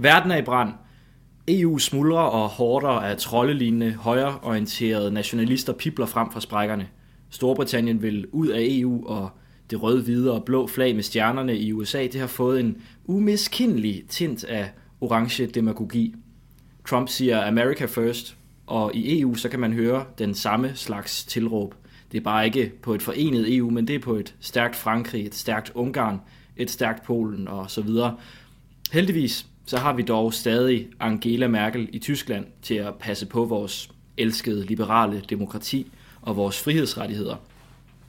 Verden er i brand. EU smuldrer og hårder af troldelignende, højreorienterede nationalister pipler frem fra sprækkerne. Storbritannien vil ud af EU, og det røde, hvide og blå flag med stjernerne i USA, det har fået en umiskindelig tint af orange demagogi. Trump siger America first, og i EU så kan man høre den samme slags tilråb. Det er bare ikke på et forenet EU, men det er på et stærkt Frankrig, et stærkt Ungarn, et stærkt Polen og så videre. Heldigvis så har vi dog stadig Angela Merkel i Tyskland til at passe på vores elskede liberale demokrati og vores frihedsrettigheder,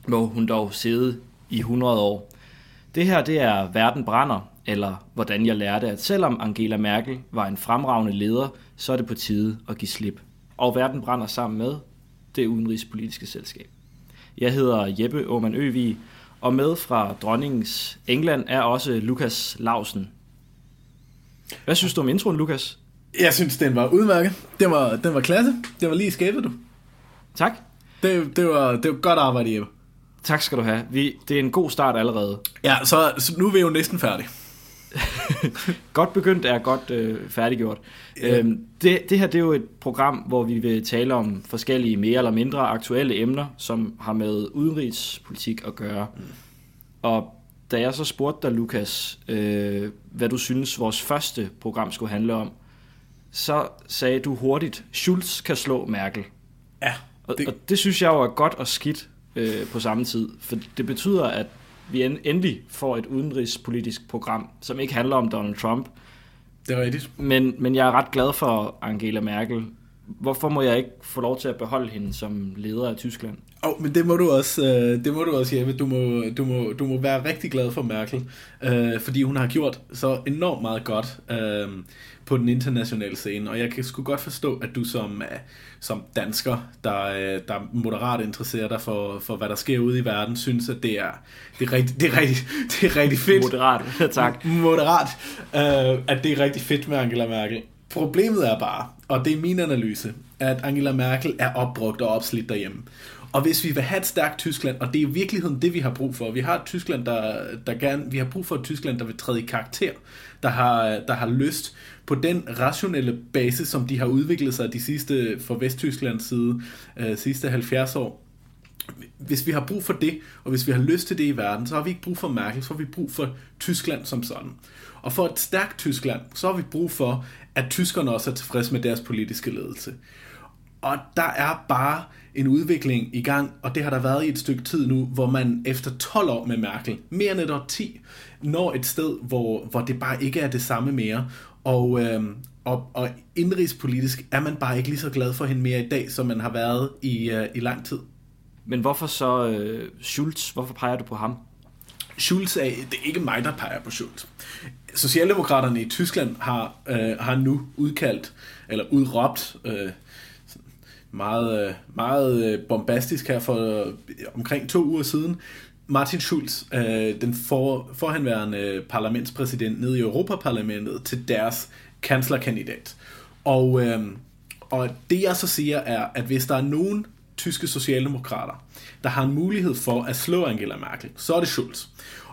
hvor hun dog sidde i 100 år. Det her det er Verden brænder, eller hvordan jeg lærte, at selvom Angela Merkel var en fremragende leder, så er det på tide at give slip. Og Verden brænder sammen med det udenrigspolitiske selskab. Jeg hedder Jeppe Aumann Øvig, og med fra dronningens England er også Lukas Lausen. Hvad synes du om introen, Lukas? Jeg synes, den var udmærket. Den var, den var klasse. Det var lige skabet, du. Tak. Det, det, var, det var godt arbejde, Jeppe. Tak skal du have. Vi, det er en god start allerede. Ja, så, så nu er vi jo næsten færdige. godt begyndt er godt øh, færdiggjort. Ja. Øhm, det, det her det er jo et program, hvor vi vil tale om forskellige mere eller mindre aktuelle emner, som har med udenrigspolitik at gøre. Mm. Og da jeg så spurgte dig, Lukas, øh, hvad du synes vores første program skulle handle om, så sagde du hurtigt, Schulz kan slå Merkel. Ja. Det... Og, og det synes jeg jo er godt og skidt øh, på samme tid, for det betyder, at vi endelig får et udenrigspolitisk program, som ikke handler om Donald Trump. Det er rigtigt. Men, men jeg er ret glad for Angela Merkel. Hvorfor må jeg ikke få lov til at beholde hende som leder af Tyskland? Oh, men det må du også, øh, det må du også, Jeppe. Du må, du må, du må være rigtig glad for Merkel, øh, fordi hun har gjort så enormt meget godt øh, på den internationale scene, og jeg kan sgu godt forstå, at du som, øh, som dansker, der, øh, der moderat interesserer dig for, for, hvad der sker ude i verden, synes, at det er, det er, rigtig, det er, rigtig, det er rigtig fedt. Moderat, tak. Moderat, øh, at det er rigtig fedt med Angela Merkel. Problemet er bare, og det er min analyse, at Angela Merkel er opbrugt og opslidt derhjemme. Og hvis vi vil have et stærkt Tyskland, og det er i virkeligheden det, vi har brug for. Vi har et Tyskland, der, der gerne, vi har brug for et Tyskland, der vil træde i karakter, der har, der har lyst på den rationelle base, som de har udviklet sig de sidste, for Vesttysklands side, øh, sidste 70 år. Hvis vi har brug for det, og hvis vi har lyst til det i verden, så har vi ikke brug for Merkel, så har vi brug for Tyskland som sådan. Og for et stærkt Tyskland, så har vi brug for, at tyskerne også er tilfredse med deres politiske ledelse. Og der er bare en udvikling i gang, og det har der været i et stykke tid nu, hvor man efter 12 år med Merkel, mere end et år 10, når et sted, hvor, hvor det bare ikke er det samme mere. Og, øhm, og, og indrigspolitisk er man bare ikke lige så glad for hende mere i dag, som man har været i, øh, i lang tid. Men hvorfor så øh, Schulz? Hvorfor peger du på ham? Schulz er, det er ikke mig, der peger på Schulz. Socialdemokraterne i Tyskland har, øh, har nu udkaldt, eller udråbt, øh, meget, øh, meget øh, bombastisk her for øh, omkring to uger siden. Martin Schulz, den for, forhenværende parlamentspræsident nede i Europaparlamentet, til deres kanslerkandidat. Og, og det jeg så siger er, at hvis der er nogen tyske socialdemokrater, der har en mulighed for at slå Angela Merkel, så er det Schulz.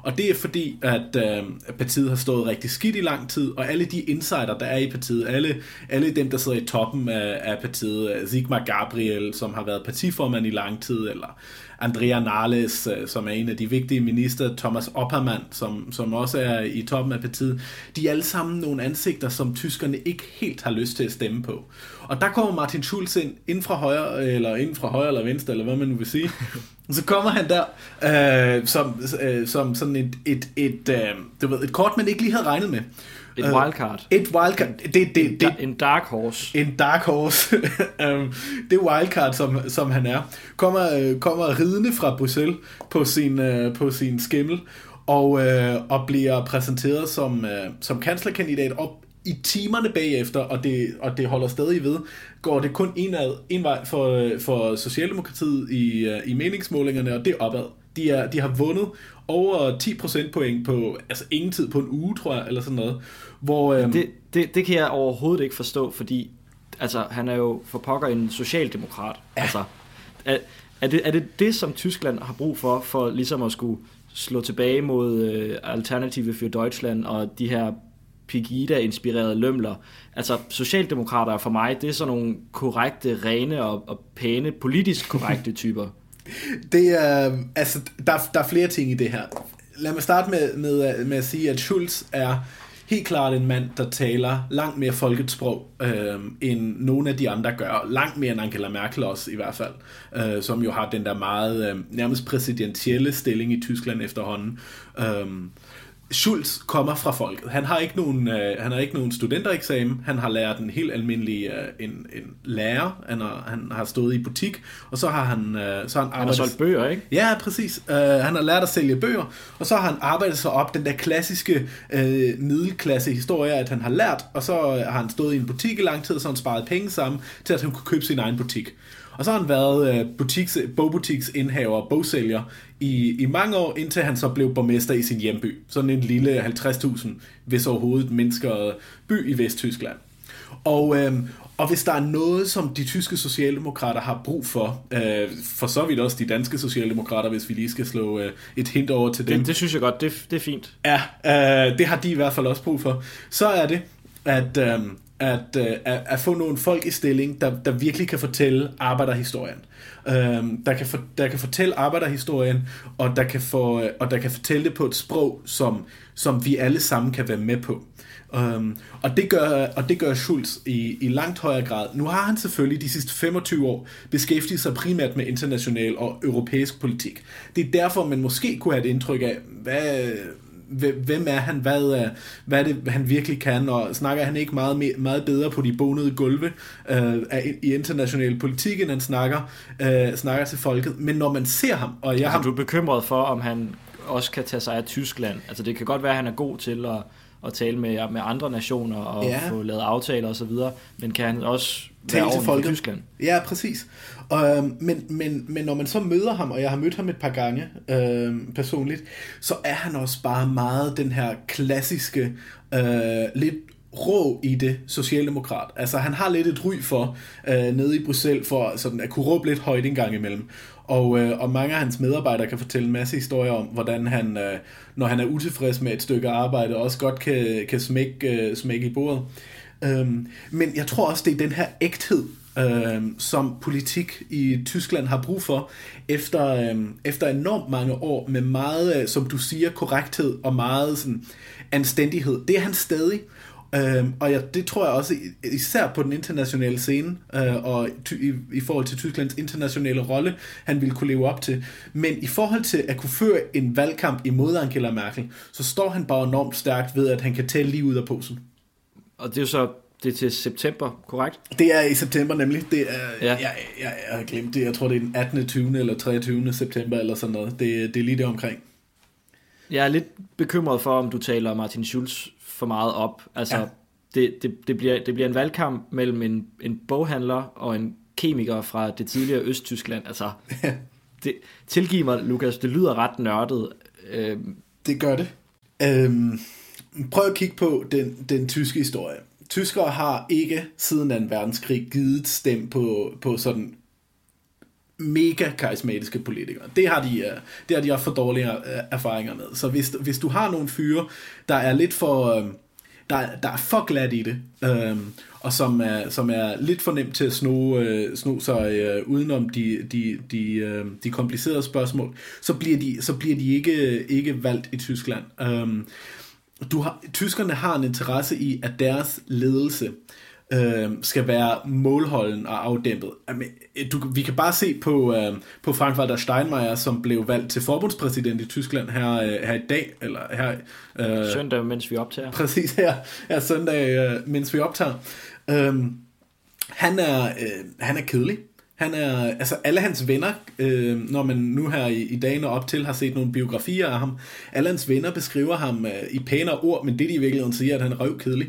Og det er fordi, at øh, partiet har stået rigtig skidt i lang tid, og alle de insider, der er i partiet, alle, alle dem, der sidder i toppen af, af partiet, Sigmar Gabriel, som har været partiformand i lang tid, eller Andrea Nahles, øh, som er en af de vigtige minister, Thomas Oppermann, som, som også er i toppen af partiet, de er alle sammen nogle ansigter, som tyskerne ikke helt har lyst til at stemme på. Og der kommer Martin Schulz ind, ind fra højre, eller ind fra højre eller venstre, eller hvad man nu vil sige. Og så kommer han der, øh, som, øh, som sådan et, et, et, øh, du ved, et kort, man ikke lige havde regnet med. Et uh, wildcard. Et wildcard. Det, det, det, det, en dark horse. En dark horse. um, det wildcard, som, som han er, kommer, uh, kommer ridende fra Bruxelles på sin, uh, på sin skimmel, og, uh, og bliver præsenteret som, uh, som kanslerkandidat op i timerne bagefter, og det, og det holder stadig ved, går det kun en, ad, en vej for, for Socialdemokratiet i, i meningsmålingerne, og det er opad. De, er, de har vundet over 10 procentpoint på altså ingen tid på en uge, tror jeg, eller sådan noget. Hvor, øhm, det, det, det kan jeg overhovedet ikke forstå, fordi altså, han er jo for pokker en socialdemokrat. Ja. Altså, er, er, det, er det det, som Tyskland har brug for, for ligesom at skulle slå tilbage mod øh, Alternative for Deutschland og de her Pegida-inspirerede lømler. Altså, socialdemokrater for mig, det er sådan nogle korrekte, rene og, og pæne, politisk korrekte typer. Det er, altså, der, der er flere ting i det her. Lad mig starte med, med, med at sige, at Schulz er helt klart en mand, der taler langt mere folkets sprog, øh, end nogle af de andre gør. Langt mere end Angela Merkel også, i hvert fald. Øh, som jo har den der meget øh, nærmest præsidentielle stilling i Tyskland efterhånden. Øh, Schulz kommer fra folket. Han har ikke nogen, øh, han har ikke nogen studentereksamen. Han har lært en helt almindelig øh, en, en lærer. Han har, han har stået i butik, og så har han, øh, så har han, han har solgt bøger, ikke? Ja, præcis. Uh, han har lært at sælge bøger, og så har han arbejdet sig op den der klassiske øh, middelklasse historie, at han har lært, og så har han stået i en butik i lang tid, og så han sparet penge sammen til, at han kunne købe sin egen butik. Og så har han været øh, butiks, bogbutiksinhaver og bogsælger i, i mange år, indtil han så blev borgmester i sin hjemby. Sådan en lille 50.000, hvis overhovedet mennesker by i Vesttyskland. Og, øh, og hvis der er noget, som de tyske socialdemokrater har brug for, øh, for så vidt også de danske socialdemokrater, hvis vi lige skal slå øh, et hint over til dem. Det, det synes jeg godt, det, det er fint. Ja, øh, det har de i hvert fald også brug for. Så er det, at, øh, at, øh, at, at få nogle folk i stilling, der, der virkelig kan fortælle arbejderhistorien. Øhm, der, kan for, der kan fortælle arbejderhistorien, og der kan, få, øh, og der kan fortælle det på et sprog, som, som vi alle sammen kan være med på. Øhm, og, det gør, og det gør Schulz i, i langt højere grad. Nu har han selvfølgelig de sidste 25 år beskæftiget sig primært med international og europæisk politik. Det er derfor, man måske kunne have et indtryk af, hvad, hvem er han, hvad er, hvad er det, han virkelig kan, og snakker han ikke meget, meget bedre på de bonede gulve øh, i international politik, end han snakker, øh, snakker til folket. Men når man ser ham, og jeg altså, har... Du er bekymret for, om han også kan tage sig af Tyskland. Altså det kan godt være, at han er god til at, at tale med, med andre nationer og ja. få lavet aftaler osv., men kan han også tale være til folket. Tyskland? Ja, præcis. Øh, men, men, men når man så møder ham, og jeg har mødt ham et par gange øh, personligt, så er han også bare meget den her klassiske, øh, lidt rå i det socialdemokrat. Altså han har lidt et ry for øh, nede i Bruxelles for sådan at kunne råbe lidt højt en gang imellem. Og, øh, og mange af hans medarbejdere kan fortælle en masse historier om, hvordan han, øh, når han er utilfreds med et stykke arbejde, også godt kan, kan smække, øh, smække i bordet. Øhm, men jeg tror også, det er den her ægthed, øh, som politik i Tyskland har brug for, efter, øh, efter enormt mange år med meget, øh, som du siger, korrekthed og meget sådan, anstændighed. Det er han stadig. Øh, og ja, det tror jeg også, især på den internationale scene, øh, og ty, i, i forhold til Tysklands internationale rolle, han ville kunne leve op til. Men i forhold til at kunne føre en valgkamp imod Angela Merkel, så står han bare enormt stærkt ved, at han kan tælle lige ud af posen. Og det er jo så det er til september, korrekt? Det er i september nemlig. Det er, ja. jeg, jeg, jeg har glemt det. Jeg tror, det er den 18., 20. eller 23. september eller sådan noget. Det, det er lige det omkring. Jeg er lidt bekymret for, om du taler Martin Schulz for meget op. Altså, ja. det, det, det, bliver, det bliver en valgkamp mellem en, en boghandler og en kemiker fra det tidligere Østtyskland. Altså, det, tilgiv mig, Lukas, det lyder ret nørdet. Øhm. Det gør det. Øhm, prøv at kigge på den, den tyske historie tyskere har ikke siden 2. verdenskrig givet stem på, på sådan mega karismatiske politikere. Det har de, øh, det har de også for dårlige øh, erfaringer med. Så hvis, hvis du har nogle fyre, der er lidt for... Øh, der, der er for glat i det, øh, og som er, som er lidt for nemt til at sno, øh, sno sig øh, udenom de, de, de, øh, de komplicerede spørgsmål, så bliver de, så bliver de ikke, ikke valgt i Tyskland. Øh, du har, tyskerne har en interesse i, at deres ledelse øh, skal være målholden og afdæmpet. Du, vi kan bare se på, øh, på Frank-Walter Steinmeier, som blev valgt til forbundspræsident i Tyskland her, øh, her i dag. Eller her, øh, søndag, mens vi optager. Præcis, her, her søndag, øh, mens vi optager. Øh, han, er, øh, han er kedelig. Han er, altså alle hans venner, øh, når man nu her i, i dagene op til har set nogle biografier af ham, alle hans venner beskriver ham øh, i pænere ord, men det de i virkeligheden siger, at han er røvkedelig.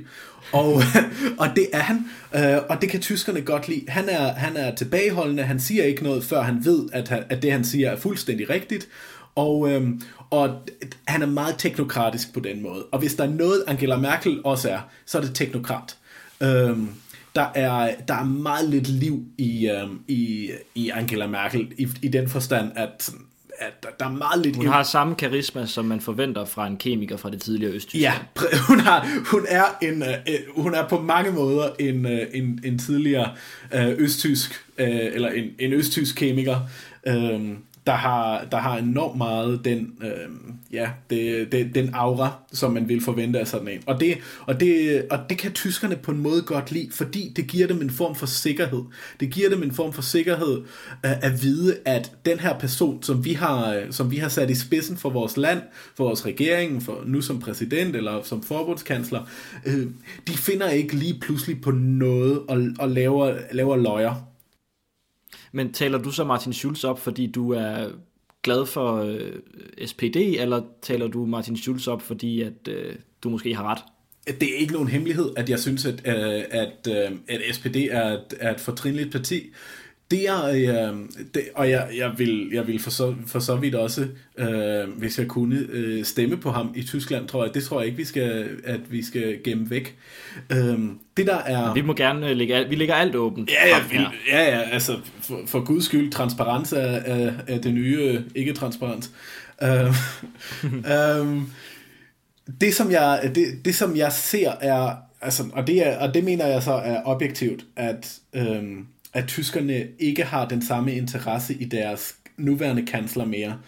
Og, og det er han, øh, og det kan tyskerne godt lide. Han er, han er tilbageholdende, han siger ikke noget, før han ved, at, han, at det han siger er fuldstændig rigtigt. Og, øh, og han er meget teknokratisk på den måde. Og hvis der er noget, Angela Merkel også er, så er det teknokrat. Øh, der er, der er meget lidt liv i, øhm, i, i Angela Merkel, i, i den forstand, at at der, der er meget lidt... Hun har samme karisma, som man forventer fra en kemiker fra det tidligere Østtyskland. Ja, hun, har, hun, er en, uh, hun er på mange måder en, uh, en, en tidligere uh, østtysk, uh, eller en, en østtysk kemiker. Uh, der har, der har enormt meget den, øh, ja, det, det, den aura, som man vil forvente af sådan en. Og det, og, det, og det kan tyskerne på en måde godt lide, fordi det giver dem en form for sikkerhed. Det giver dem en form for sikkerhed øh, at vide, at den her person, som vi, har, øh, som vi har sat i spidsen for vores land, for vores regering, for nu som præsident eller som forbundskansler, øh, de finder ikke lige pludselig på noget og, og laver, laver løjer men taler du så Martin Schulz op, fordi du er glad for øh, SPD, eller taler du Martin Schulz op, fordi at øh, du måske har ret? Det er ikke nogen hemmelighed, at jeg synes, at, øh, at, øh, at SPD er et, er et fortrinligt parti. Det er, øh, det, og jeg, jeg vil, jeg vil for, så, for så vidt også, øh, hvis jeg kunne, øh, stemme på ham i Tyskland, tror jeg. Det tror jeg ikke, vi skal, at vi skal gemme væk. Øh, det der er... Vi må gerne lægge alt, vi lægger alt åbent. Ja, ja, vi, ja, ja altså for, for guds skyld, transparens er, er, er det nye øh, ikke-transparens. Øh, øh, det, som jeg, det, det, som jeg ser er, altså, og, det er, og det mener jeg så er objektivt, at... Øh, at tyskerne ikke har den samme interesse i deres nuværende kansler mere,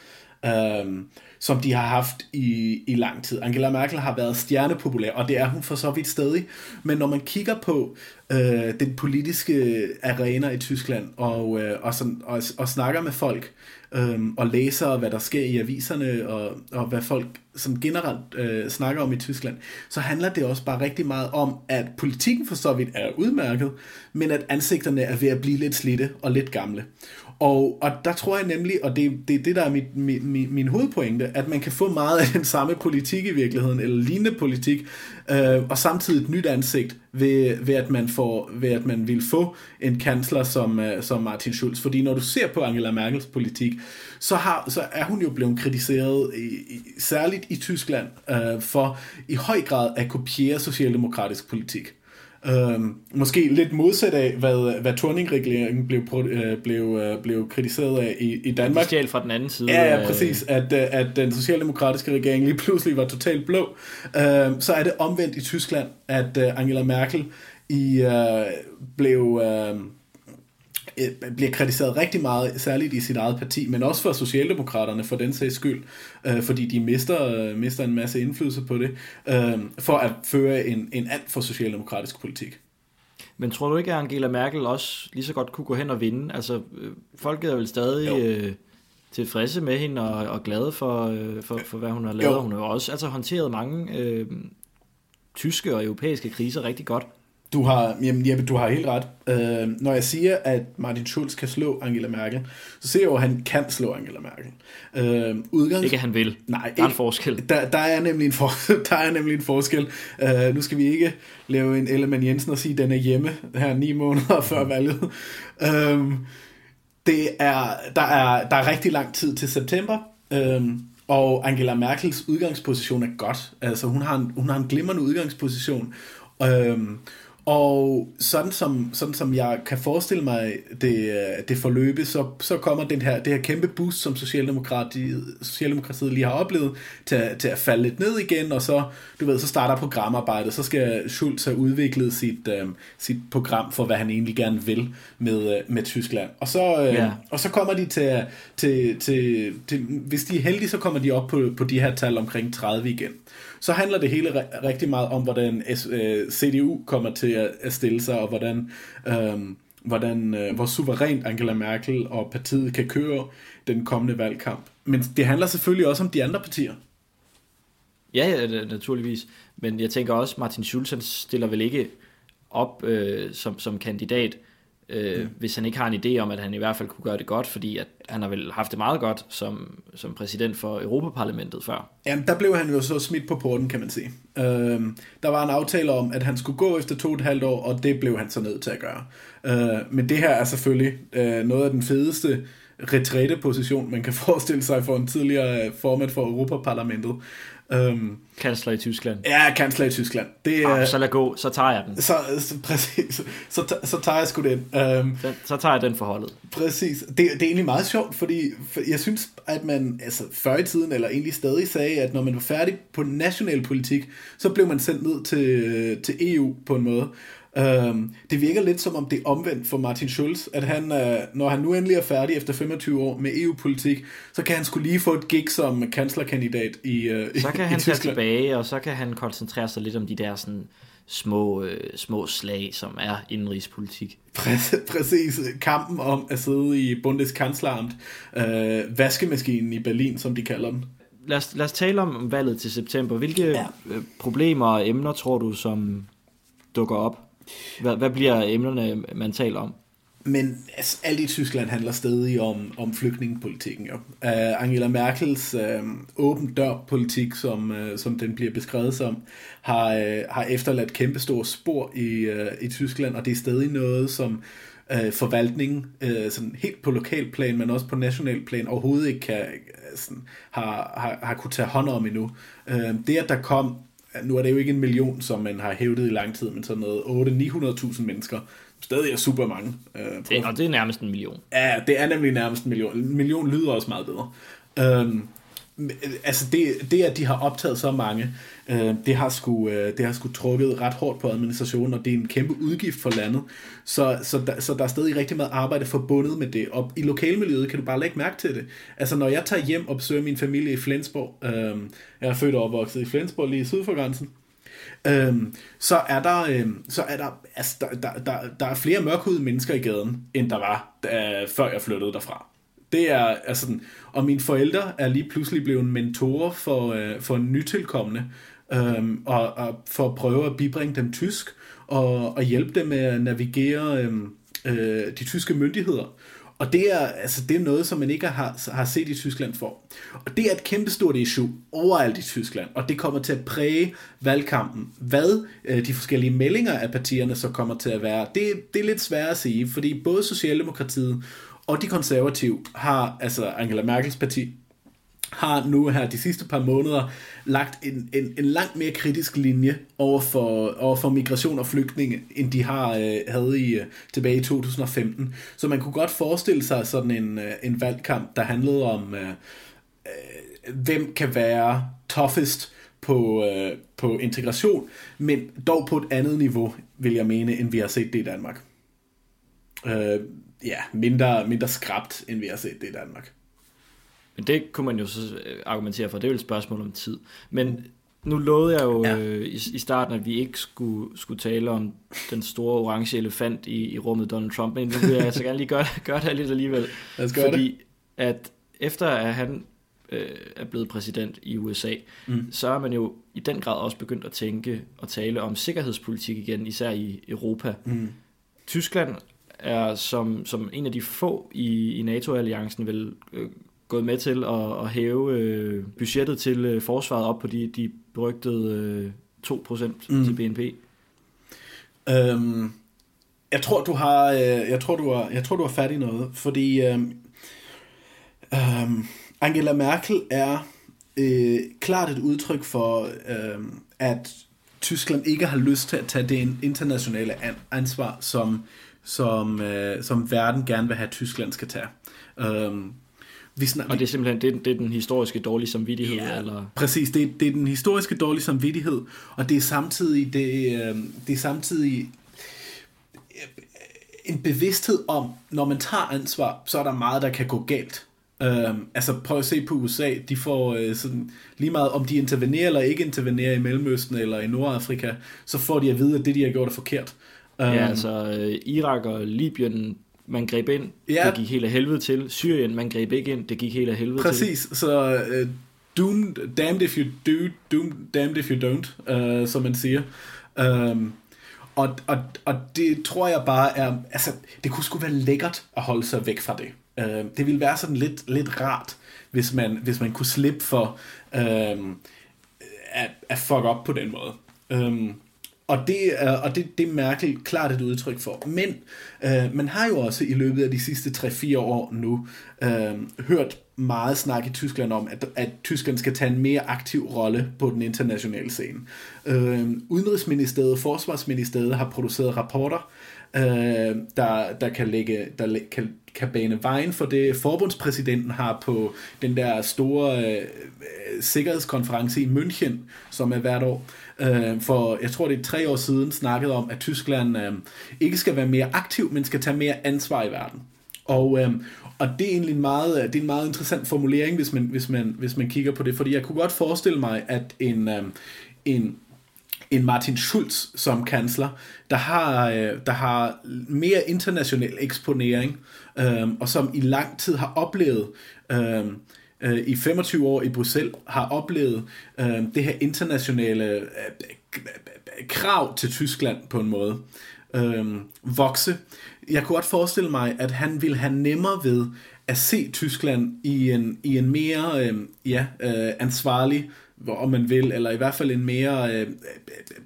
øhm, som de har haft i, i lang tid. Angela Merkel har været stjernepopulær, og det er hun for så vidt stadig. Men når man kigger på øh, den politiske arena i Tyskland, og, øh, og, sådan, og, og snakker med folk, øh, og læser, hvad der sker i aviserne, og, og hvad folk som generelt øh, snakker om i Tyskland, så handler det også bare rigtig meget om, at politikken for så vidt er udmærket, men at ansigterne er ved at blive lidt slitte og lidt gamle. Og, og der tror jeg nemlig, og det, det er det, der er mit, min, min hovedpointe, at man kan få meget af den samme politik i virkeligheden, eller lignende politik, øh, og samtidig et nyt ansigt ved, ved, at man får, ved at man vil få en kansler som, øh, som Martin Schulz. Fordi når du ser på Angela Merkels politik, så, har, så er hun jo blevet kritiseret, i, i, særligt i Tyskland, uh, for i høj grad at kopiere socialdemokratisk politik. Øhm, måske lidt modsat af, hvad, hvad Torning-regeringen blev, øh, blev, øh, blev kritiseret af i, i Danmark. Stjæl fra den anden side. Ja, ja præcis. At, øh, at den socialdemokratiske regering lige pludselig var totalt blå. Øhm, så er det omvendt i Tyskland, at øh, Angela Merkel i, øh, blev... Øh, Øh, bliver kritiseret rigtig meget, særligt i sit eget parti, men også for Socialdemokraterne for den sags skyld, øh, fordi de mister, øh, mister en masse indflydelse på det, øh, for at føre en, en alt for socialdemokratisk politik. Men tror du ikke, at Angela Merkel også lige så godt kunne gå hen og vinde? Altså, øh, folket er vel stadig øh, tilfredse med hende og, og glade for, øh, for, for, hvad hun har lavet. Jo. Hun har også altså, håndteret mange øh, tyske og europæiske kriser rigtig godt. Du har, jamen, Jeppe, du har helt ret. Uh, når jeg siger, at Martin Schulz kan slå Angela Merkel, så ser jeg jo, at han kan slå Angela Merkel. Uh, udgangs... Ikke at han vil. Nej, der er en forskel. Der, der, er nemlig en for, der er nemlig en forskel. Uh, nu skal vi ikke lave en Ellemann Jensen og sige, at den er hjemme her ni måneder før valget. Uh, det er, der, er, der er rigtig lang tid til september. Uh, og Angela Merkels udgangsposition er godt. Altså, hun har en, hun har en glimrende udgangsposition. Øhm, og sådan som, sådan som jeg kan forestille mig det, det forløbe, så, så kommer den her, det her kæmpe boost, som Socialdemokratiet, Socialdemokratiet lige har oplevet, til, til at falde lidt ned igen, og så, du ved, så starter programarbejdet, så skal Schulz have udviklet sit, øh, sit program for, hvad han egentlig gerne vil med, øh, med Tyskland. Og så, øh, yeah. og så kommer de til, til, til, til, hvis de er heldige, så kommer de op på, på de her tal omkring 30 igen så handler det hele rigtig meget om, hvordan øh, CDU kommer til at stille sig, og hvordan, øh, hvordan øh, hvor suverænt Angela Merkel og partiet kan køre den kommende valgkamp. Men det handler selvfølgelig også om de andre partier. Ja, ja, naturligvis. Men jeg tænker også, Martin Schulz stiller vel ikke op øh, som, som kandidat øh, mm. hvis han ikke har en idé om, at han i hvert fald kunne gøre det godt, fordi at han har vel haft det meget godt som, som præsident for Europaparlamentet før. Jamen, der blev han jo så smidt på porten, kan man sige. Øh, der var en aftale om, at han skulle gå efter to og et halvt år, og det blev han så nødt til at gøre. Øh, men det her er selvfølgelig øh, noget af den fedeste retræteposition, man kan forestille sig for en tidligere formand for Europaparlamentet. Øhm, Kansler i Tyskland. ja, kansler i Tyskland. Det, er så lad gå, så tager jeg den. så, så, præcis, så, så, så tager jeg sgu den. Øhm, den. Så tager jeg den for holdet. Præcis. Det, det er egentlig meget sjovt, fordi for jeg synes, at man altså, før i tiden, eller egentlig stadig sagde, at når man var færdig på national politik, så blev man sendt ned til, til EU på en måde. Um, det virker lidt som om det er omvendt for Martin Schulz, at han, uh, når han nu endelig er færdig efter 25 år med EU-politik, så kan han skulle lige få et gig som kanslerkandidat i, uh, Så kan i han tage Tyskland. tilbage, og så kan han koncentrere sig lidt om de der sådan små, øh, små slag, som er indenrigspolitik. Præ- Præcis. Kampen om at sidde i Bundeskanzleramt, vaskemaskinen i Berlin, som de kalder den. Lad os, lad os tale om valget til september. Hvilke ja. problemer og emner tror du, som dukker op? Hvad, hvad bliver emnerne, man taler om? Men altså, alt i Tyskland handler stadig om, om flygtningepolitikken. Jo. Uh, Angela Merkels uh, åben dør-politik, som, uh, som den bliver beskrevet som, har, uh, har efterladt kæmpestore spor i, uh, i Tyskland, og det er stadig noget, som uh, forvaltningen, uh, sådan helt på lokal plan, men også på national plan, overhovedet ikke kan, uh, sådan, har, har, har kunne tage hånd om endnu. Uh, det, at der kom nu er det jo ikke en million, som man har hævdet i lang tid, men sådan noget 800-900.000 mennesker. Stadig er super mange. Øh, Det, og det er nærmest en million. Ja, det er nemlig nærmest en million. En million lyder også meget bedre. Øhm, øh, Øh, altså det, det, at de har optaget så mange, øh, det, har sgu, øh, det har sgu trukket ret hårdt på administrationen, og det er en kæmpe udgift for landet. Så, så, der, så der er stadig rigtig meget arbejde forbundet med det. Og i lokalmiljøet kan du bare lægge mærke til det. Altså når jeg tager hjem og besøger min familie i Flensborg, øh, jeg er født og opvokset i Flensborg lige syd for grænsen, Øhm, så er der, øhm, så er der, altså, der, der, der, der er flere mørkhudede mennesker i gaden, end der var, da, før jeg flyttede derfra. Det er altså sådan, og mine forældre er lige pludselig blevet mentorer for, øh, for nytilkommende, øh, og, og for at prøve at bibringe dem tysk, og, og hjælpe dem med at navigere øh, øh, de tyske myndigheder. Og det er, altså, det er noget, som man ikke har, har set i Tyskland for. Og det er et kæmpestort issue overalt i Tyskland, og det kommer til at præge valgkampen. Hvad øh, de forskellige meldinger af partierne så kommer til at være, det, det er lidt svært at sige, fordi både Socialdemokratiet og de konservative har, altså Angela Merkels parti, har nu her de sidste par måneder lagt en, en, en langt mere kritisk linje over for, over for migration og flygtninge, end de har øh, havde i, øh, tilbage i 2015. Så man kunne godt forestille sig sådan en, øh, en valgkamp, der handlede om, øh, øh, hvem kan være toughest på, øh, på integration, men dog på et andet niveau, vil jeg mene, end vi har set det i Danmark. Øh, ja, mindre, mindre skrabt, end vi har set det i Danmark. Men det kunne man jo så øh, argumentere for. Det er jo et spørgsmål om tid. Men nu lovede jeg jo Ja. øh, i, i starten, at vi ikke skulle, skulle tale om den store orange elefant i, i rummet Donald Trump. Men nu vil jeg altså gerne lige gøre, gøre det lidt alligevel. Gøre Fordi at efter at han øh, er blevet præsident i USA, mm. så er man jo i den grad også begyndt at tænke og tale om sikkerhedspolitik igen, især i Europa. Mm. Tyskland er som, som en af de få i, i NATO-alliancen vel øh, gået med til at, at hæve øh, budgettet til øh, forsvaret op på de, de berygtede øh, 2% Mm. til BNP. Øhm, jeg tror du har, øh, jeg tror du har, jeg tror du har fat i noget, fordi øhm, øhm, Angela Merkel er øh, klart et udtryk for, øh, at Tyskland ikke har lyst til at tage det internationale an- ansvar, som, som, øh, som verden gerne vil have, at Tyskland skal tage. Øhm, vi snak, Og det er simpelthen det, det er den historiske dårlige samvittighed. Ja, eller, Præcis, det, er- det er den historiske dårlige samvittighed, og det er samtidig, det, øh, det er samtidig øh, en bevidsthed om, når man tager ansvar, så er der meget, der kan gå galt. Øhm, altså prøv at se på USA, de får øh, sådan, lige meget om de intervenerer eller ikke intervenerer i Mellemøsten eller i Nordafrika, så får de at vide, at det de har gjort er forkert. Øhm, ja, altså øh, Irak og Libyen, man greb ind, Ja. det gik helt af helvede til. Syrien, man greb ikke ind, det gik helt af helvede til. Præcis, så uh, doomed, damned if you do, doomed, damned if you don't, uh, som man siger. Um, og, og, og det tror jeg bare er, altså, det kunne sgu være lækkert at holde sig væk fra det. Uh, det ville være sådan lidt, lidt rart, hvis man, hvis man kunne slippe for um, at, at fuck op på den måde. Um, og det, er, og det, det er Merkel klart et udtryk for. Men øh, man har jo også i løbet af de sidste 3-4 år nu øh, hørt meget snak i Tyskland om, at, at Tyskland skal tage en mere aktiv rolle på den internationale scene. Øh, Udenrigsministeriet og Forsvarsministeriet har produceret rapporter, øh, der, der, kan, lægge, der kan, kan bane vejen for det. Forbundspræsidenten har på den der store øh, øh sikkerhedskonference i München, som er hvert år, øh, øh, for jeg tror det er tre år siden, snakkede om, at Tyskland øh, ikke skal være mere aktiv, men skal tage mere ansvar i verden. Og, øh, og det er egentlig en meget, det er en meget interessant formulering, hvis man, hvis, man, hvis man kigger på det, fordi jeg kunne godt forestille mig, at en, øh, en en Martin Schulz som kansler, der har, øh, der har mere international eksponering, øh, og som i lang tid har oplevet, øh, øh, i 25 år i Bruxelles, har oplevet øh, det her internationale øh, krav til Tyskland på en måde øh, vokse. Jeg kunne godt forestille mig, at han ville have nemmere ved at se Tyskland i en, i en mere øh, ja, øh, ansvarlig om man vil, eller i hvert fald en mere øh,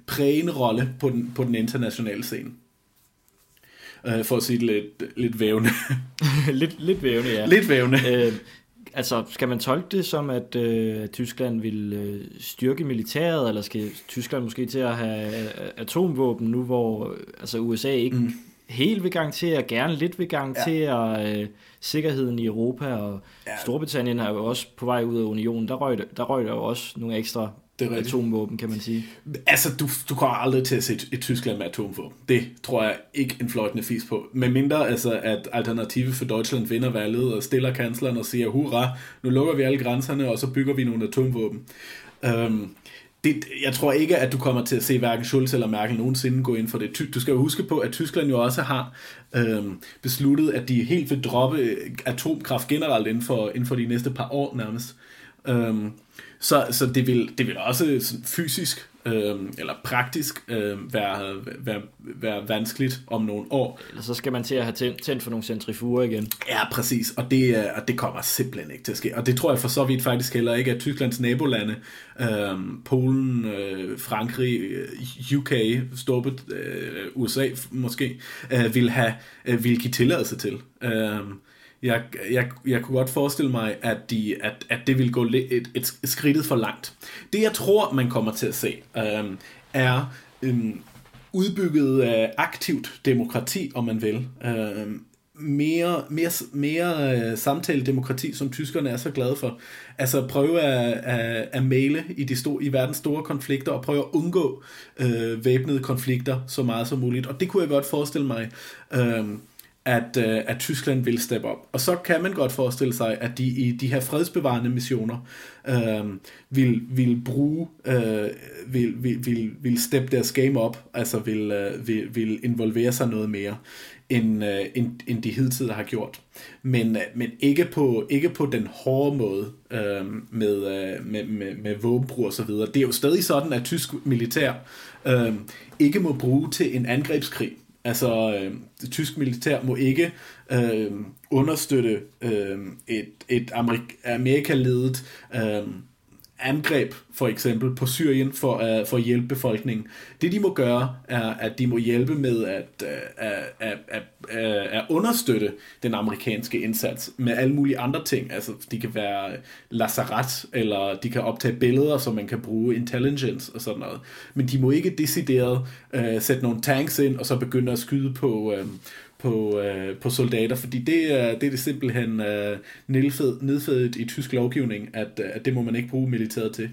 prægende rolle på den, på den internationale scene. Øh, for at sige det lidt, lidt vævende. lidt, lidt vævende, ja. Lidt vævende. Øh, altså, skal man tolke det som, at øh, Tyskland vil øh, styrke militæret, eller skal Tyskland måske til at have øh, atomvåben nu, hvor øh, altså USA ikke mm. helt vil garantere, gerne lidt vil garantere ja. øh, sikkerheden i Europa, og ja. Storbritannien er jo også på vej ud af unionen. Der røg, der røg der jo også nogle ekstra det er atomvåben, kan man sige. Altså, du, du kommer aldrig til at se et, et Tyskland med atomvåben. Det tror jeg ikke en fløjtende fis på. Men mindre, altså, at Alternative for Deutschland vinder valget og stiller kansleren og siger, hurra, nu lukker vi alle grænserne, og så bygger vi nogle atomvåben. Um, det, jeg tror ikke, at du kommer til at se hverken Schulz eller Merkel nogensinde gå ind for det. Du skal jo huske på, at Tyskland jo også har øhm, besluttet, at de helt vil droppe atomkraft generelt inden for, inden for de næste par år nærmest. Øhm, så, så det, vil, det vil også sådan fysisk øh, eller praktisk øh, være, være, være vanskeligt om nogle år. Eller så skal man til at have tændt, tændt for nogle centrifuger igen. Ja, præcis, og det, og det kommer simpelthen ikke til at ske. Og det tror jeg for så vidt faktisk heller ikke, at Tysklands nabolande, øh, Polen, øh, Frankrig, øh, UK, Storbrit, øh, USA måske, øh, vil, have, øh, vil give tilladelse til. Øh, jeg, jeg, jeg kunne godt forestille mig, at, de, at, at det vil gå et, et, et skridtet for langt. Det jeg tror, man kommer til at se, øh, er øh, udbygget øh, aktivt demokrati, om man vil. Øh, mere, mere, mere øh, samtale-demokrati, som tyskerne er så glade for. Altså prøve at, at, at male i, de store, i verdens store konflikter, og prøve at undgå øh, væbnede konflikter så meget som muligt. Og det kunne jeg godt forestille mig, øh, at, øh, at Tyskland vil steppe op. Og så kan man godt forestille sig, at de i de her fredsbevarende missioner øh, vil, vil bruge, øh, vil, vil, vil, vil steppe deres game op, altså vil, øh, vil, vil involvere sig noget mere, end, øh, end, end de hidtil har gjort. Men, øh, men ikke, på, ikke på den hårde måde øh, med, øh, med, med, med våbenbrug og så videre. Det er jo stadig sådan, at tysk militær øh, ikke må bruge til en angrebskrig Altså, øh, det tyske militær må ikke øh, understøtte øh, et, et Amerik- Amerika-ledet øh, angreb, for eksempel, på Syrien for, uh, for at hjælpe befolkningen. Det, de må gøre, er, at de må hjælpe med at, uh, at, at, at, øh, at understøtte den amerikanske indsats med alle mulige andre ting. Altså, de kan være lazaret, eller de kan optage billeder, som man kan bruge intelligence og sådan noget. Men de må ikke decideret uh, sætte nogle tanks ind, og så begynde at skyde på, uh, på, øh, på soldater, fordi det, er, det er det simpelthen øh, nedfødt i tysk lovgivning, at, øh, at det må man ikke bruge militæret til.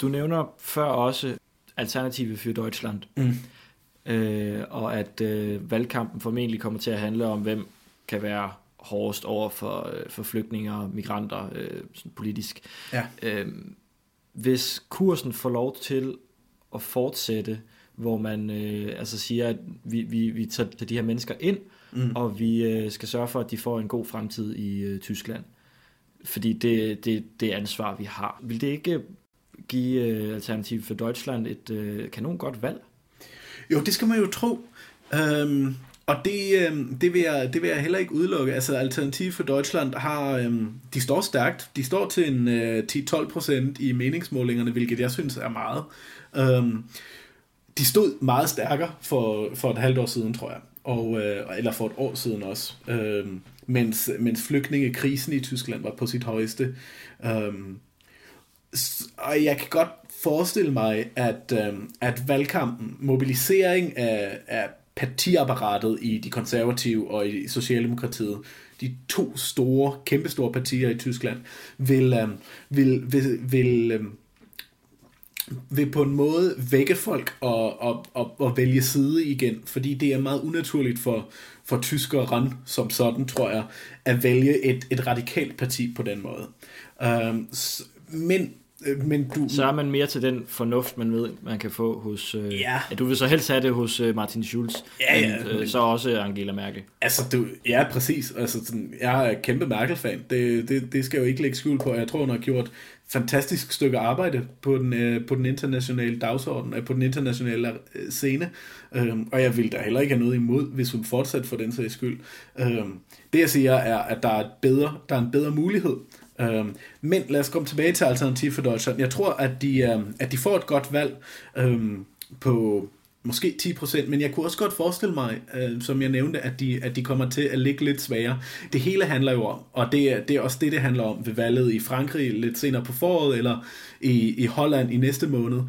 Du nævner før også Alternative for Deutschland, mm. øh, og at øh, valgkampen formentlig kommer til at handle om, hvem kan være hårdest over for, øh, for flygtninge og migranter øh, sådan politisk. Ja. Øh, hvis kursen får lov til at fortsætte, hvor man øh, altså siger, at vi, vi, vi tager de her mennesker ind, mm. og vi øh, skal sørge for, at de får en god fremtid i øh, Tyskland. Fordi det, det, det ansvar, vi har. Vil det ikke give øh, Alternativ for Deutschland et øh, kanon godt valg? Jo, det skal man jo tro. Øhm, og det, øhm, det, vil jeg, det vil jeg heller ikke udelukke. Altså Alternativ for Deutschland har, øhm, de står stærkt. De står til en øh, 10-12% i meningsmålingerne, hvilket jeg synes er meget. Øhm, de stod meget stærkere for, for et halvt år siden, tror jeg. og, øh, eller for et år siden også, øh, mens, mens flygtningekrisen i Tyskland var på sit højeste. Øh, og jeg kan godt forestille mig, at, øh, at valgkampen, mobilisering af, af partiapparatet i de konservative og i Socialdemokratiet, de to store, kæmpestore partier i Tyskland, vil, øh, vil, vil, vil, øh, vil på en måde vække folk og, og, og, og vælge side igen, fordi det er meget unaturligt for, for tyskere som sådan, tror jeg, at vælge et, et radikalt parti på den måde. Øhm, men men du... Så er man mere til den fornuft, man ved, man kan få hos... Øh, ja. ja. Du vil så helst have det hos øh, Martin Schulz, ja, ja, men øh, så også Angela Merkel. Altså, du, ja, præcis. Altså, sådan, jeg er kæmpe Merkel-fan. Det, det, det skal jeg jo ikke lægge skjul på. Jeg tror, hun har gjort fantastisk stykke arbejde på den, øh, på den internationale dagsorden, øh, på den internationale øh, scene. Øhm, og jeg vil da heller ikke have noget imod, hvis hun fortsat for den sags skyld. Øhm, det jeg siger er, at der er, et bedre, der er en bedre mulighed Øhm, men lad os komme tilbage til Alternativ for Deutschland. Jeg tror, at de, øhm, at de får et godt valg øhm, på måske 10%, men jeg kunne også godt forestille mig, øh, som jeg nævnte, at de, at de kommer til at ligge lidt svagere. Det hele handler jo om, og det er, det er også det, det handler om ved valget i Frankrig lidt senere på foråret, eller i, i Holland i næste måned,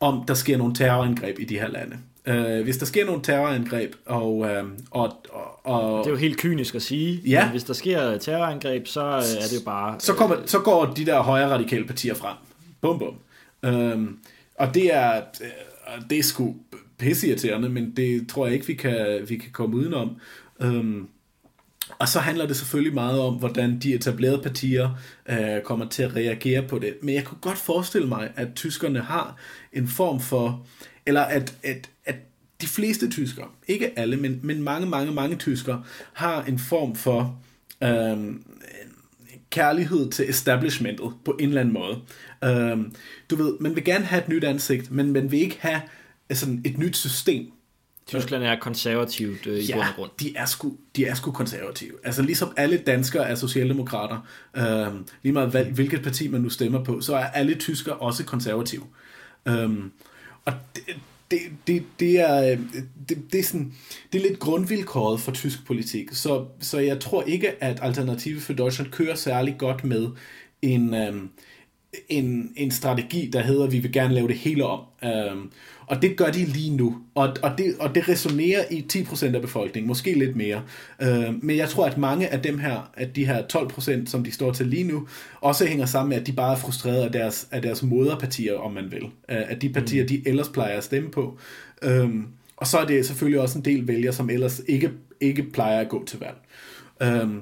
om der sker nogle terrorangreb i de her lande. Øh, hvis der sker nogle terrorangreb, og, øh, og, og, og... Det er jo helt kynisk at sige, ja. men hvis der sker terrorangreb, så er det jo bare... Så, kommer, så går de der højre radikale partier frem. Bum, bum. Øh, og det er, det er sgu pisseirriterende, men det tror jeg ikke, vi kan, vi kan komme udenom. Øh, og så handler det selvfølgelig meget om, hvordan de etablerede partier øh, kommer til at reagere på det. Men jeg kunne godt forestille mig, at tyskerne har en form for, eller at, at de fleste tyskere, ikke alle, men, men mange, mange, mange tyskere, har en form for øh, kærlighed til establishmentet på en eller anden måde. Øh, du ved, man vil gerne have et nyt ansigt, men man vil ikke have sådan et nyt system. Tyskland er konservativt øh, i ja, bund og grund. de er, sgu, de er sgu konservative. Altså ligesom alle danskere er socialdemokrater, øh, lige meget hvilket parti man nu stemmer på, så er alle tyskere også konservative. Øh, og det, det, det, det, er, øh, det, det, er sådan, det er lidt grundvilkåret for tysk politik, så, så jeg tror ikke, at Alternative for Deutschland kører særlig godt med en, øh, en, en strategi, der hedder, at vi vil gerne lave det hele om. Øhm, og det gør de lige nu. Og, og, det, og det resonerer i 10% af befolkningen, måske lidt mere. Øhm, men jeg tror, at mange af dem her, at de her 12%, som de står til lige nu, også hænger sammen med, at de bare er frustrerede af deres, af deres moderpartier, om man vil. Øh, at de partier, mm. de ellers plejer at stemme på. Øhm, og så er det selvfølgelig også en del vælgere, som ellers ikke, ikke plejer at gå til valg. Øhm,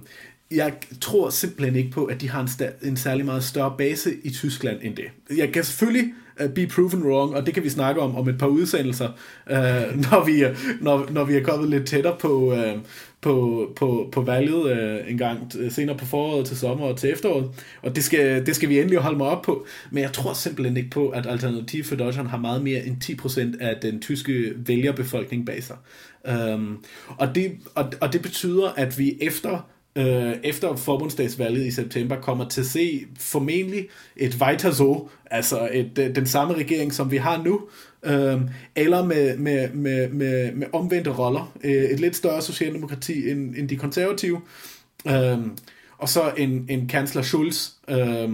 jeg tror simpelthen ikke på, at de har en, sta- en særlig meget større base i Tyskland end det. Jeg kan selvfølgelig uh, be proven wrong, og det kan vi snakke om om et par udsendelser, uh, når, vi, uh, når, når vi er kommet lidt tættere på, uh, på, på, på valget uh, en gang uh, senere på foråret til sommer og til efteråret. Og det skal, det skal vi endelig holde mig op på. Men jeg tror simpelthen ikke på, at Alternativ for Deutschland har meget mere end 10% af den tyske vælgerbefolkning bag sig. Um, og, det, og, og det betyder, at vi efter øh, efter forbundsdagsvalget i september kommer til at se formentlig et weiter so, altså et, øh, den samme regering, som vi har nu, øh, eller med, med, med, med, med omvendte roller. Øh, et lidt større socialdemokrati end, end de konservative. Øh, og så en, en kansler Schulz, øh,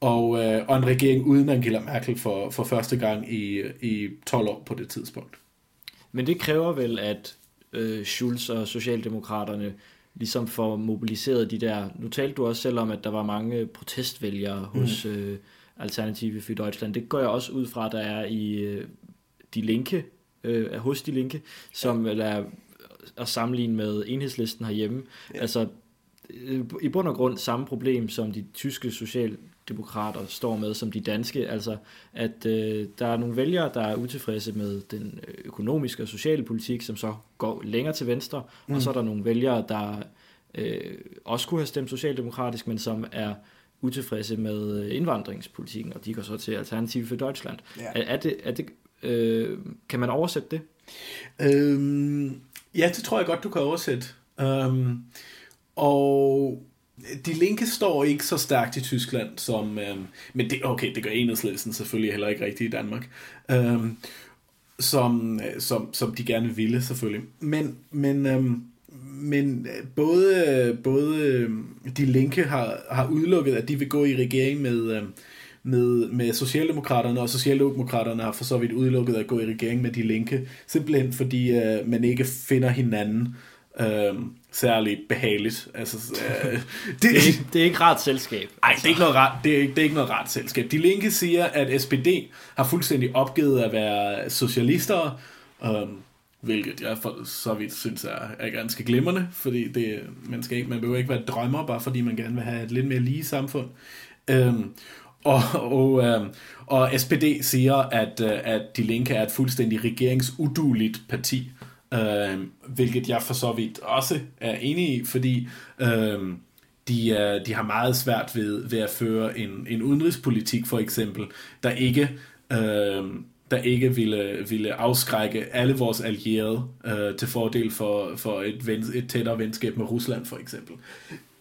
og, øh, og en regering uden Angela Merkel for, for første gang i, i 12 år på det tidspunkt. Men det kræver vel, at øh, Schulz og Socialdemokraterne ligesom får mobiliseret de der... Nu talte du også selv om, at der var mange protestvælgere mm. hos øh, Alternative for Deutschland. Det går jeg også ud fra, der er i øh, De Linke, øh, hos De Linke, som ja. er at sammenligne med enhedslisten herhjemme. Ja. Altså, øh, i bund og grund samme problem, som de tyske social demokrater står med som de danske, altså at øh, der er nogle vælgere, der er utilfredse med den økonomiske og sociale politik, som så går længere til venstre, mm. og så er der nogle vælgere, der øh, også kunne have stemt socialdemokratisk, men som er utilfredse med indvandringspolitikken, og de går så til Alternativ for Deutschland. Ja. Er, er det, er det, øh, kan man oversætte det? Øhm, ja, det tror jeg godt, du kan oversætte. Øhm, og de linke står ikke så stærkt i Tyskland som... Øhm, men det, okay, det gør enhedslæsen selvfølgelig heller ikke rigtigt i Danmark. Øhm, som, øh, som, som de gerne ville, selvfølgelig. Men, men, øhm, men øh, både, både øhm, de linke har, har udelukket, at de vil gå i regering med, øhm, med, med Socialdemokraterne, og Socialdemokraterne har for så vidt udelukket at gå i regering med de linke, simpelthen fordi øh, man ikke finder hinanden øh, særlig behageligt. Altså, øh, det, det, er ikke, det er ikke rart selskab. Nej, altså. det er ikke noget rart, det er, det er ikke noget rart selskab. De linke siger, at SPD har fuldstændig opgivet at være socialister, øh, hvilket jeg for så vidt synes er, er ganske glimrende, fordi det, man, skal ikke, man behøver ikke være drømmer, bare fordi man gerne vil have et lidt mere lige samfund. Øhm, og, og, øh, og SPD siger, at, øh, at De Linke er et fuldstændig regeringsuduligt parti, øh, hvilket jeg for så vidt også er enig i, fordi øh, de, øh, de har meget svært ved, ved at føre en, en udenrigspolitik, for eksempel, der ikke... Øh, der ikke ville, ville afskrække alle vores allierede øh, til fordel for, for et, ven, et tættere venskab med Rusland, for eksempel.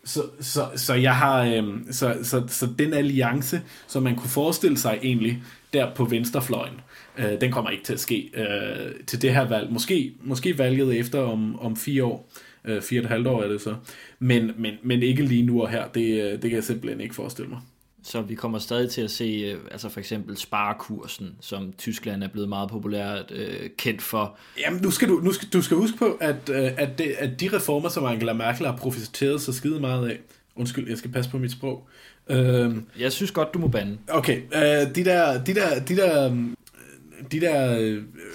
Så, så, så jeg har øhm, så, så, så den alliance, som man kunne forestille sig egentlig der på venstrefløjen, øh, den kommer ikke til at ske øh, til det her valg. Måske, måske valget efter om, om fire år, øh, fire og et halvt år er det så, men, men, men ikke lige nu og her. Det, øh, det kan jeg simpelthen ikke forestille mig. Så vi kommer stadig til at se, øh, altså for eksempel sparekursen, som Tyskland er blevet meget populært øh, kendt for. Jamen, nu skal du, nu skal, du skal huske på, at, øh, at, det, at de reformer, som Angela Merkel har profiteret så skide meget af, undskyld, jeg skal passe på mit sprog. Øh, jeg synes godt, du må bande. Okay, øh, de der, de der, de der, de der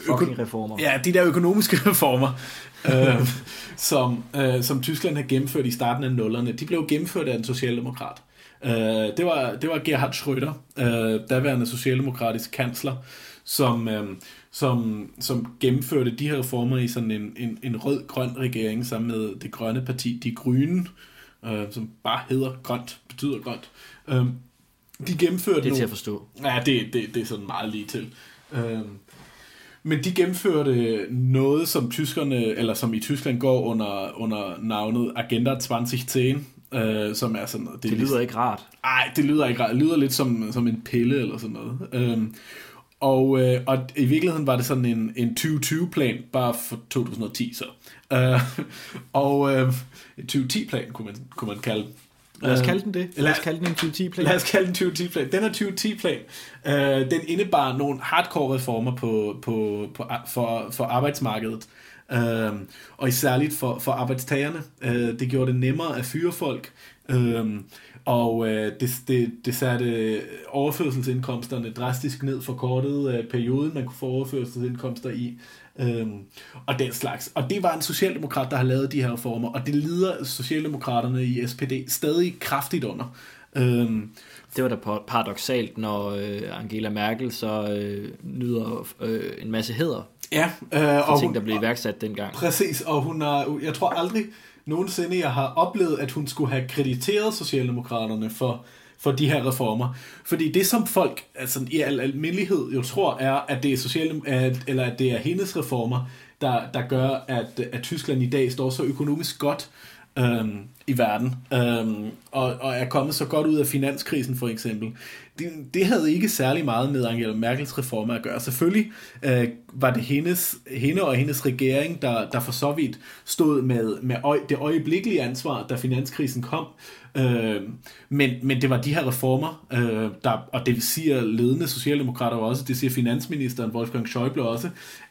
øko- reformer. Ja, de der økonomiske reformer, øh, som, øh, som Tyskland har gennemført i starten af nullerne, de blev gennemført af en socialdemokrat. Uh, det, var, det var Gerhard Schröder, uh, daværende socialdemokratisk kansler, som, uh, som, som gennemførte de her reformer i sådan en, en, en rød-grøn regering sammen med det grønne parti, De Grønne, uh, som bare hedder grønt, betyder grønt. Uh, de gennemførte Det er til at forstå. Ja, det, det, det er sådan meget lige til. Uh, men de gennemførte noget, som tyskerne, eller som i Tyskland går under, under navnet Agenda 2010, øh, som er sådan noget. Det, det lyder ikke rart. Nej, det lyder ikke rart. Det lyder lidt som, som en pille eller sådan noget. Øhm, og, øh, og i virkeligheden var det sådan en, en 2020-plan, bare for 2010 så. Øh, og øh, en 2010-plan kunne man, kunne man kalde Lad os kalde den det. Lad os kalde den en 2010-plan. Lad os kalde den 2010-plan. Den er 2010-plan. Øh, den indebar nogle hardcore reformer på, på, på, for, for arbejdsmarkedet. Øh, og særligt for, for arbejdstagerne. Øh, det gjorde det nemmere at fyre folk, Øh, og øh, det, det, det satte overførselsindkomsterne drastisk ned for kortet øh, perioden, man kunne få overførselsindkomster i, øhm, og den slags. Og det var en socialdemokrat, der har lavet de her reformer, og det lider Socialdemokraterne i SPD stadig kraftigt under. Øhm, det var da paradoxalt, når øh, Angela Merkel så øh, nyder øh, en masse heder Ja, øh, og ting, der blev iværksat dengang. Præcis, og hun har, jeg tror aldrig nogensinde, jeg har oplevet, at hun skulle have krediteret Socialdemokraterne for, for de her reformer. Fordi det, som folk altså, i al almindelighed jo tror, er, at det er, social, at, eller at det er hendes reformer, der, der gør, at, at Tyskland i dag står så økonomisk godt øhm, i verden, øhm, og, og er kommet så godt ud af finanskrisen for eksempel. Det, det havde ikke særlig meget med Angela Merkels reformer at gøre. Selvfølgelig øh, var det hendes, hende og hendes regering, der, der for så vidt stod med, med øj, det øjeblikkelige ansvar, da finanskrisen kom. Øh, men, men det var de her reformer, øh, der, og det siger ledende socialdemokrater også, det siger finansministeren Wolfgang Schäuble også,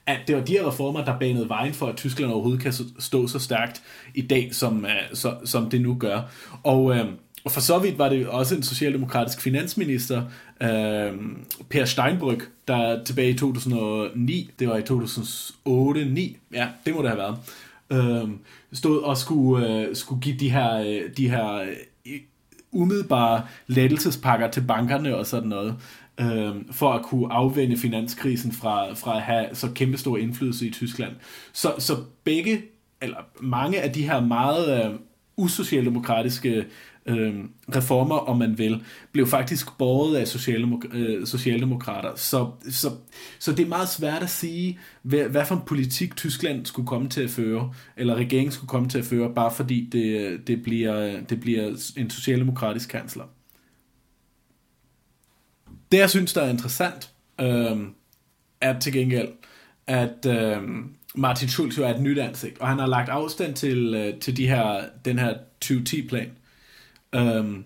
at det var de her reformer, der banede vejen for, at Tyskland overhovedet kan stå så stærkt i dag, som, uh, så, som det nu gør. Og, uh, og for så vidt var det også en socialdemokratisk finansminister, uh, Per Steinbrück, der tilbage i 2009, det var i 2008-9, ja, det må det have været, uh, stod og skulle, uh, skulle give de her, øh, de her umiddelbare lettelsespakker til bankerne og sådan noget øh, for at kunne afvende finanskrisen fra, fra at have så kæmpe stor indflydelse i Tyskland. Så, så begge, eller mange af de her meget øh, usocialdemokratiske øh, reformer, om man vil, blev faktisk båret af socialdemok- øh, socialdemokrater. Så, så, så det er meget svært at sige, hvad, hvad for en politik Tyskland skulle komme til at føre, eller regeringen skulle komme til at føre, bare fordi det, det, bliver, det bliver en socialdemokratisk kansler. Det, jeg synes, der er interessant, øh, er til gengæld, at øh, Martin Schulz jo er et nyt ansigt, og han har lagt afstand til, øh, til de her, den her 2010-plan. Øhm,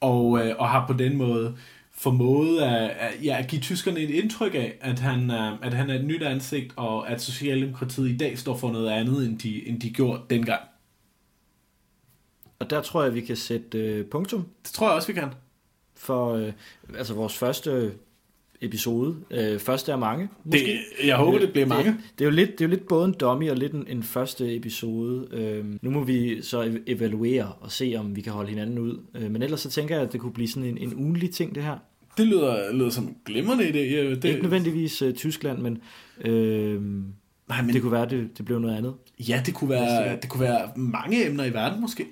og, øh, og har på den måde formået at, at, ja, at give tyskerne et indtryk af, at han, øh, at han er et nyt ansigt, og at Socialdemokratiet i dag står for noget andet, end de, end de gjorde dengang. Og der tror jeg, vi kan sætte øh, punktum Det tror jeg også, vi kan. For øh, altså vores første episode. Øh, første af mange. måske. Det, jeg håber, det bliver mange. Det, det, er jo lidt, det er jo lidt både en dummy og lidt en, en første episode. Øhm, nu må vi så ev- evaluere og se, om vi kan holde hinanden ud. Øh, men ellers så tænker jeg, at det kunne blive sådan en, en ugenlig ting, det her. Det lyder, lyder som en glimrende idé. Ja, Det... Ikke nødvendigvis øh, Tyskland, men, øh, nej, men det kunne være, det, det blev noget andet. ja, det kunne, være, det kunne være mange emner i verden måske.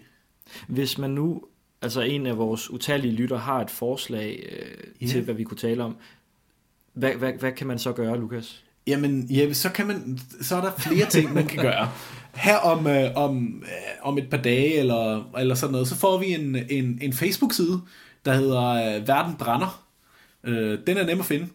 Hvis man nu, altså en af vores utallige lytter, har et forslag øh, Ja. til, hvad vi kunne tale om, hvad, hvad, hvad kan man så gøre, Lukas? Jamen, ja, så, kan man, så er der flere ting, man kan gøre. Her om, øh, om, øh, om et par dage eller, eller sådan noget, så får vi en, en, en Facebook-side, der hedder øh, Verden Brænder. Øh, den er nem at finde.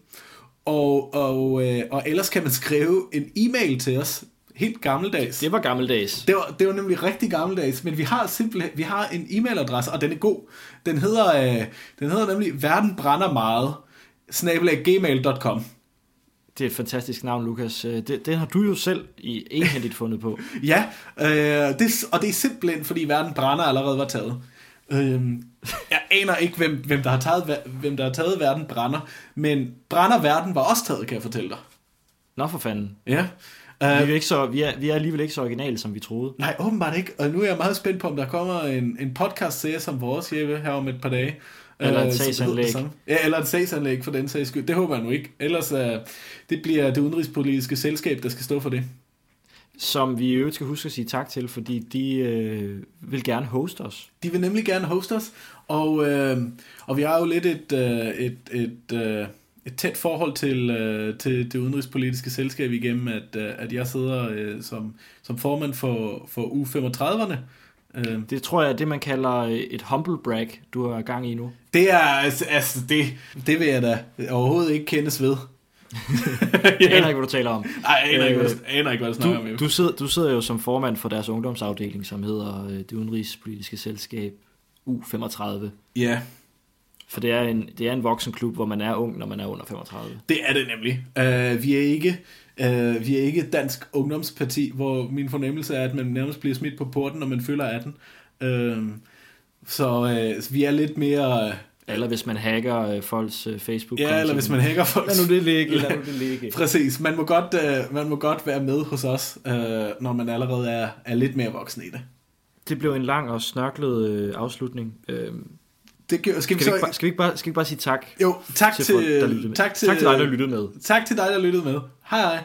Og, og, øh, og ellers kan man skrive en e-mail til os, helt gammeldags. Det var gammeldags. Det var, det var nemlig rigtig gammeldags, men vi har simpelthen vi har en e-mailadresse, og den er god. Den hedder, øh, den hedder nemlig verden brænder meget, gmail.com. Det er et fantastisk navn, Lukas. Øh, Det, det har du jo selv i enhændigt fundet på. Ja, øh, det, og det er simpelthen, fordi verden brænder allerede var taget. Øh, jeg aner ikke, hvem, hvem, der har taget, hvem der har taget verden brænder, men brænder verden var også taget, kan jeg fortælle dig. Nå for fanden. Ja. Vi er, jo ikke så, vi, er, vi er alligevel ikke så originale, som vi troede. nej, åbenbart ikke. Og nu er jeg meget spændt på, om der kommer en, en podcast serie som vores, Jeppe, her om et par dage. Eller et Øh, sagsanlæg. Ja, eller et sagsanlæg for den sags skyld. Det håber jeg nu ikke. Ellers uh, det bliver det udenrigspolitiske selskab, der skal stå for det. Som vi i øvrigt skal huske at sige tak til, fordi de øh, vil gerne hoste os. De vil nemlig gerne hoste os, og, øh, og vi har jo lidt et, øh, et, et, øh, et tæt forhold til, øh, til det udenrigspolitiske selskab igennem, at, øh, at jeg sidder øh, som, som formand for, for U35'erne. Øh, Det tror jeg er det, man kalder øh, et humble brag, du har gang i nu. det er altså, altså det, det vil jeg da overhovedet ikke kendes ved. Jeg aner ikke, hvad du taler om. Ej, jeg aner, ikke, hvad, Øh, jeg aner ikke, hvad du snakker om. Du, sidder, du sidder jo som formand for deres ungdomsafdeling, som hedder øh, det udenrigspolitiske selskab U35. Ja, For det er, en, det er en voksenklub, hvor man er ung, når man er under 35. Det er det nemlig. Uh, vi er ikke uh, vi er ikke et dansk ungdomsparti, hvor min fornemmelse er, at man nærmest bliver smidt på porten, når man fylder 18. Uh, så uh, vi er lidt mere... Uh, Eller hvis man hacker øh, folks øh, facebook ja, eller hvis man hacker folk. Lad nu det ligge, lad nu det ligge. Præcis. Man må, godt, uh, man må godt være med hos os, uh, når man allerede er, er lidt mere voksen i det. Det blev en lang og snørklet øh, afslutning. Øh, det gør, skal, skal, vi vi så... ikke bare, skal, vi ikke bare, skal vi ikke bare sige tak Jo, tak til, til, folk, der lyttede med? tak til, tak til dig, der lyttede med. tak til dig, der lyttede med. Hej hej.